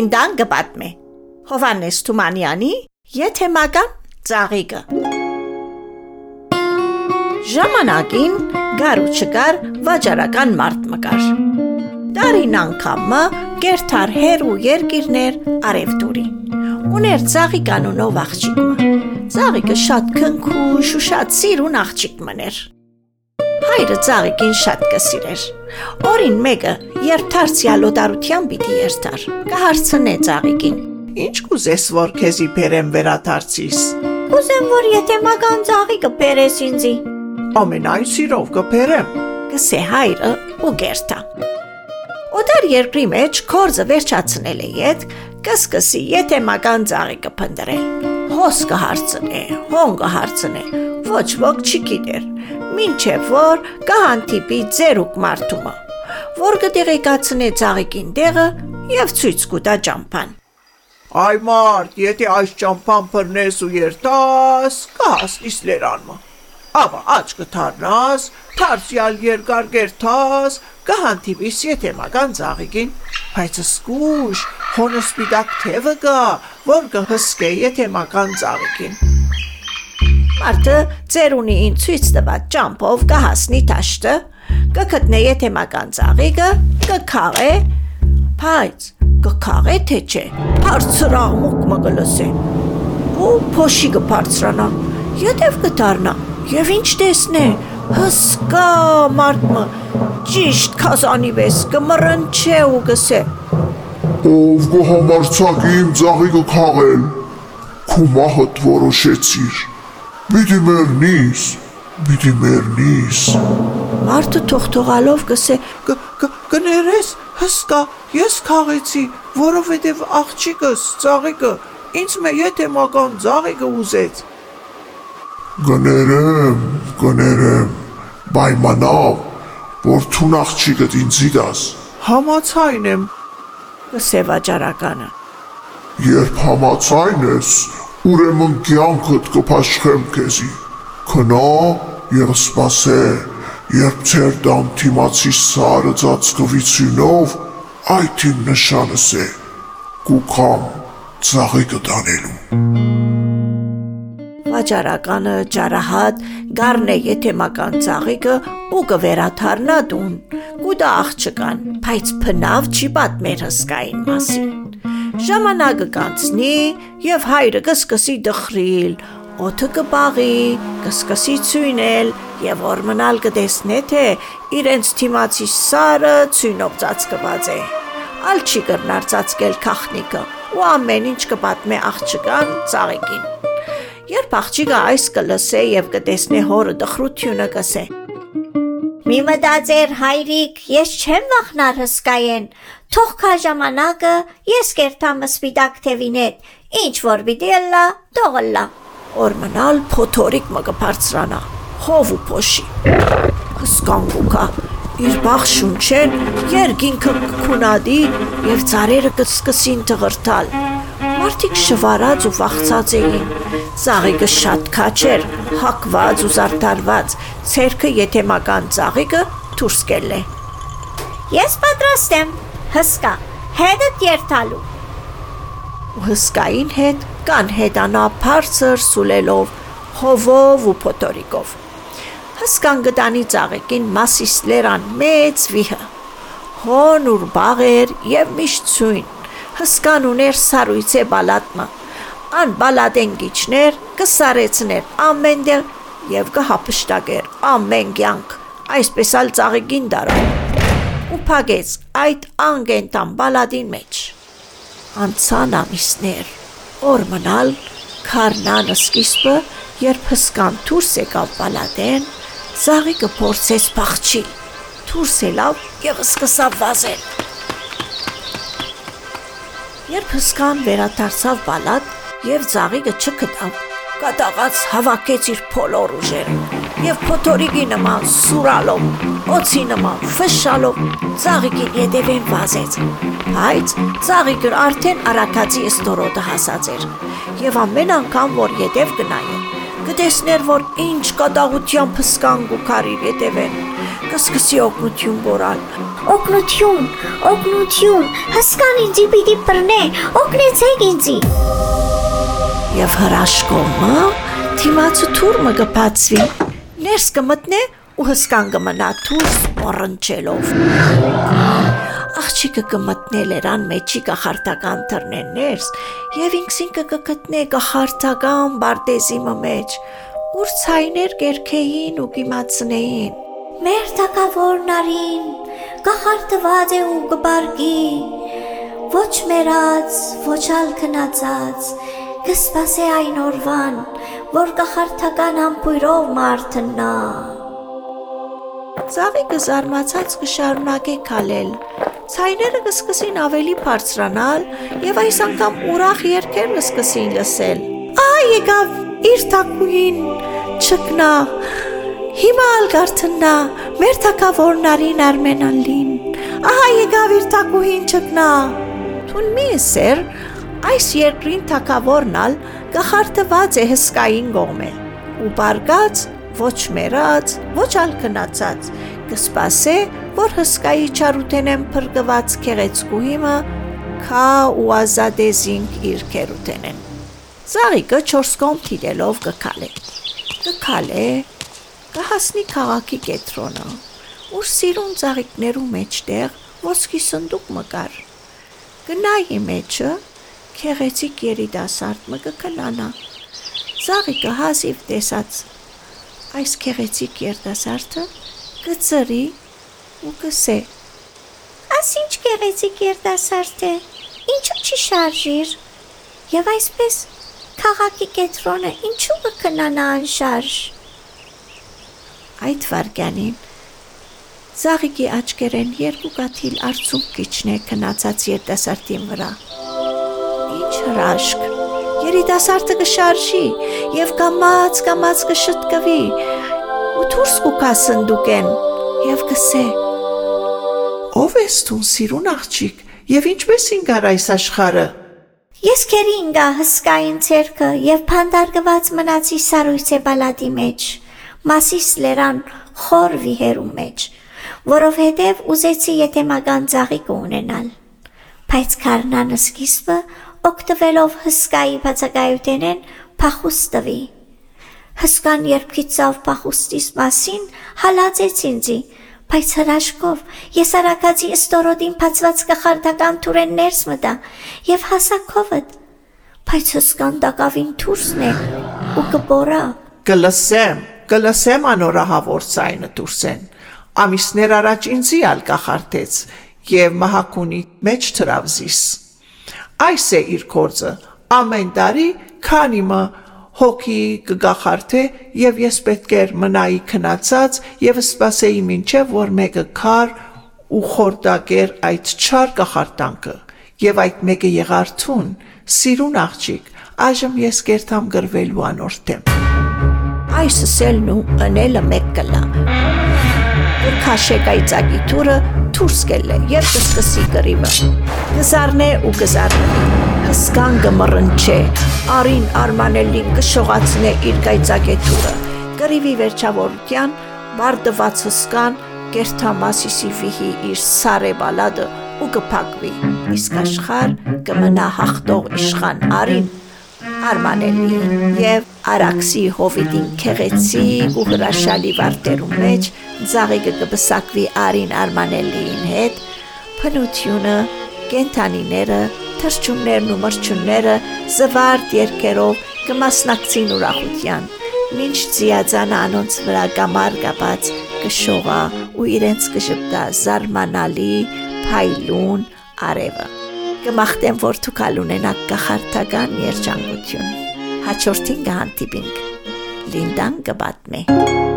Ինդան գպատմե։ Հովանես Թումանյանի Եթեմական ծաղիկը։ Ժամանակին գար ու չկար վաճառական մարդ մկար։ Տարին անգամը գերթար հեր ու երկիրներ արևտուրի։ Ուներ ծաղիկ անունով աղջիկը։ Ծաղիկը շատ քնքուշ ու շատ սիրուն աղջիկ մներ։ Հայրը ծաղիկին շատ կսիրեր։ Օրին մեկը, երբ դարձյալ օտարության պիտի երթար, կհարցնե ծաղիկին. Ինչ կուզես, որ քեզի բերեմ վերադարձիս։ Կուզեմ, որ եթե մագան ծաղիկը բերես ինձի։ Ամենայն սիրով կբերեմ։ կսե հայրը ու գերտա։ Օտար երկրի մեջ կորձը վերջացնել է ետ, կսկսի եթե մական ծաղիկը փնդրել։ Հոս կհարցնե, հոն կհարցնե, ոչ ոք չի գիտեր, մինչև որ կհանդիպի ձերուկ մարդումը, որ կտեղեկացնե ծաղիկին տեղը եւ ցույց կտա ճամփան։ Այ մարդ, եթե այս ճամփան բռնես ու երթաս, կհասնիս լերանմը։ Աբա աչ կթարնաս, թարսյալ երկար գերթաս, կհանդիպիս եթե մական ծաղիկին, բայց սկուշ, հոնը սպիտակ թևը կա, որ կհսկե եթե մական ծաղիկին։ Մարդը ծերունիին ցույց տված ճամփով կհասնի տաշտը, կգտնե եթե մական ծաղիկը, կքաղե, բայց կքաղե թե չէ, բարձր աղմուկ մը կլսե։ Ու փոշի կբարձրանա, յետև կդառնա, եւ ինչ տեսնե, հսկա մարդը ճիշտ քազանի վես կմռնչե ու կսե։ Ով կհամարցակի իմ ծաղիկը քաղել, քու մահըտ որոշեցիր, պիտի մերնիս, պիտի մերնիս, Մարդը թողթողալով կ- Կներես, հսկա, ես քաղեցի, որովհետև աղջիկս ծաղիկը ինձ մե եթե մական ծաղիկը ուզեց։ գներեմ, գներեմ, բայմանավ, որ թուն աղջիկըտ ինձի դաս, Համացայն եմ, կսե վաճառականը։ երբ համացայն ես, ուրեմն կյանքըտ կպաշխեմ քեզի, քնա և սպասե, երբ ծեր դամ թիմացի սարը ծածկվիցյունով, այդ իմ նշանս է, կուքամ ծաղիկը տանելու։ Վաճառականը ճարահատ գառնե եթեմական ծաղիկը ու կվերաթարնա դուն։ Կուտա աղջկան, բայց փնավ չի պատմեր հսկային մասին։ Ժամանակը կանցնի եւ հայրը կսկսի դխրիլ, օդը կբաղի, կսկսի ցույնել եւ որ մնալ կտեսնե թե իրենց թիմացի սարը ցույնով ծածկված է։ Ալ չի կրնար ծածկել քախնիկը ու ամեն ինչ կպատմե աղջկան ծաղիկին։ Երբ աղջիկը այս կլսե եւ կտեսնե հորը դխրությունը կսե։ Մի մտածեր հայրիկ, ես չեմ վախնար հսկայեն։ Թող քա ժամանակը ես կերտամ սպիտակ թևին հետ։ Ինչ որ թող ըլլա։ Օրմնալ փոթորիկ մը կբարձրանա, հով ու փոշի։ Հսկանգուկա իր բախ շունչեն երգինքը կքունադի եւ ծարերը կսկսին տղրտալ։ Մարդիկ շվարած ու վախծած էին։ Ծաղիկը շատ քաչ էր, հակված ու զարդարված։ Ցերքը եթեմական ծաղիկը դուրս կելե։ Ես պատրաստ եմ։ Հսկա, հետդ երթալու։ ու հսկային հետ կան հետանա բարձր սուլելով, հովով ու փոթորիկով։ Հսկան գտանի ծաղիկին մասիս լերան մեծ վիհը։ Հոն ուր բաղեր եւ միշտ ցույն։ Հսկան ուներ սարույցե բալատնը։ Ան բալադեն գիչներ կսարեցներ ամեն դեղ եւ կհապշտակեր ամեն կյանք։ Այսպես ալ ծաղիկին դարա։ Ու փագեց այդ անգենտան բալադին մեջ անցան ամիսներ, օր մնալ, քարնանը սկիզբը, երբ հսկան թուրս եկավ բալադեն, զաղիկը փորձեց փախչի, թուրս ելավ եւ սկսավ վազել։ Երբ հսկան վերադարձավ բալատ եւ զաղիկը չգտավ, կատաղած հավաքեց իր փոլոր ուժերը եւ փոթորիկի նման սուրալով, օծի նման ֆշշալով ծաղիկին ետևեն վազեց։ Բայց ծաղիկը արդեն արաքացի ստորոտը հասած էր եւ ամեն անգամ որ ետև գնայր, կտեսներ որ ինչ կատաղությամբ հսկան գուքարիր ետևեն։ կսկսի օգնություն բորալ։ Օգնություն, օգնություն, հսկան ինձի պիտի բռնե, օգնեցեք ինձի։ Եվ հրաշքոմը թիմացու թուրմը կբացվի։ Ներս կմտնե ու հսկան կմնա թուրս մոռնչելով։ Աղջիկը կմտնե լերան մեջի կախարտական թռնեն ներս եւ ինքսին կգտնե կախարտական բարտեզիմը մեջ ուր ցայներ կերքեին ու կիմացնեին Մեր թակավորն արին, կախարտված է ու կբարգի, ոչ մերած, ոչ ալ քնածած, կսպասե այն օրվան, որ կախարտական ամպույրով մարտնա։ Ծաղիկը զարմացած կշարունակե քալել Ցայները կսկսին ավելի բարձրանալ եւ այս անգամ ուրախ երգեր կսկսին լսել։ Ահա եկավ իր թակուին չկնա։ Հիմա ալ գարթնա մեր թակավորնարին Արմենալին։ Ահա եկավ իր թակուին չկնա։ Թուն մի սեր այս երկրին թակավորնալ կախարտված է հսկային գողմել ու բարգած ոչ մերած, ոչ ալ քնացած, կսպասե, որ հսկայի չարութենեն փրկված քեղեցկուհիմը քա ու ազադեզինք իր քերութենեն։ Զաղիկը 4 կողմ թիրելով կքալե։ Կքալե, կհասնի քաղաքի կետրոնը, ուր սիրուն ծաղիկներու մեջտեղ ոսկի սնդուկ մկար։ Գնայի մեջը քեղեցիկ երիտասարդ մը կքնանա։ Զաղիկը հազիվ տեսած այս քեղեցիկ երիտասարդը կծրի ու կսե. Ասինչ գեղեցիկ երդասարդ է, ինչու չի շարժիր։ Եվ այսպես քաղաքի կետրոնը ինչու կքնանա անշարժ։ Այդ վարգյանին Զաղիկի աչքերեն երկու կաթիլ արցունք կիչնե քնացած երիտասարդին վրա։ Ինչ հրաշք։ Երիտասարդը կշարժի եւ կամած կամած կշտկվի ու դուրս կուքա սնդուկեն եւ կսե Ով ես դու, սիրուն աղջիկ, եւ ինչպես ինգար այս աշխարը։ Ես քերի ինգա հսկային ցերկը եւ փանդարգված մնացի սարույցե բալադի մեջ, մասիս լերան խոր վիհերու մեջ, որովհետև ուզեցի եթեմական ծաղիկ ունենալ։ Բայց քարնանը սկիզբը օգտվելով հսկայի բացակայութենեն փախուստ տվի։ Հսկան երբ գիծավ փախուստիս մասին հալածեց ինձի, բայց հրաշքով ես արակածի ստորոդին փածված կախարդական թուրեն ներս մտա եւ հասակովդ բայց հսկան դակավին թուրսն է ու կբորա Կլսեմ, կլսեմ անորահավոր ցայնը դուրսեն։ Ամիսներ առաջ ինձի ալ կախարտեց եւ մահակունի մեջ թրավզիս։ Այս է իր կորձը։ Ամեն տարի քանի մը հոգի կգախարթե եւ ես պետք էր մնայի քնացած եւ սպասեի մինչեւ որ մեկը քար ու խորտակեր այդ չար կախարտանքը եւ այդ մեկը եղարթուն սիրուն աղջիկ այժմ ես կերտամ գրվելու անորթեմ այս սելն ու ընելը մեկ կլա։ Քաշեկայի ծագիտուրը դուրս կելը եւ կսկսի գրիվը։ Գզարնե ու գզարնի։ Հսկան գմռնչե, արին արմանելին կշողացնե իր գայծակետուրը։ Գրիվի վերջավորության բարդված հսկան կերթամասիսի վիհի իր սարե բալադը ու կփակվի։ Իսկ աշխար կմնա հաղթող իշխան արին արմանելի եւ արաքսի հովիտին քեղեցիկ ու հրաշալի վարտերու մեջ ծաղիկը կբսակվի արին արմանելիին հետ փնությունը կենթանիները թրջուններն ու մրջունները զվարդ երկերով կմասնակցին ուրախության մինչ ծիածանը անոնց վրա կամար կապած կշողա ու իրենց կժպտա զարմանալի փայլուն արևը կմախտեմ, որ դուք ալ ունենաք կախարդական երջանկություն։ Հաջորդին կհանդիպինք։ Լինդան կբատմե։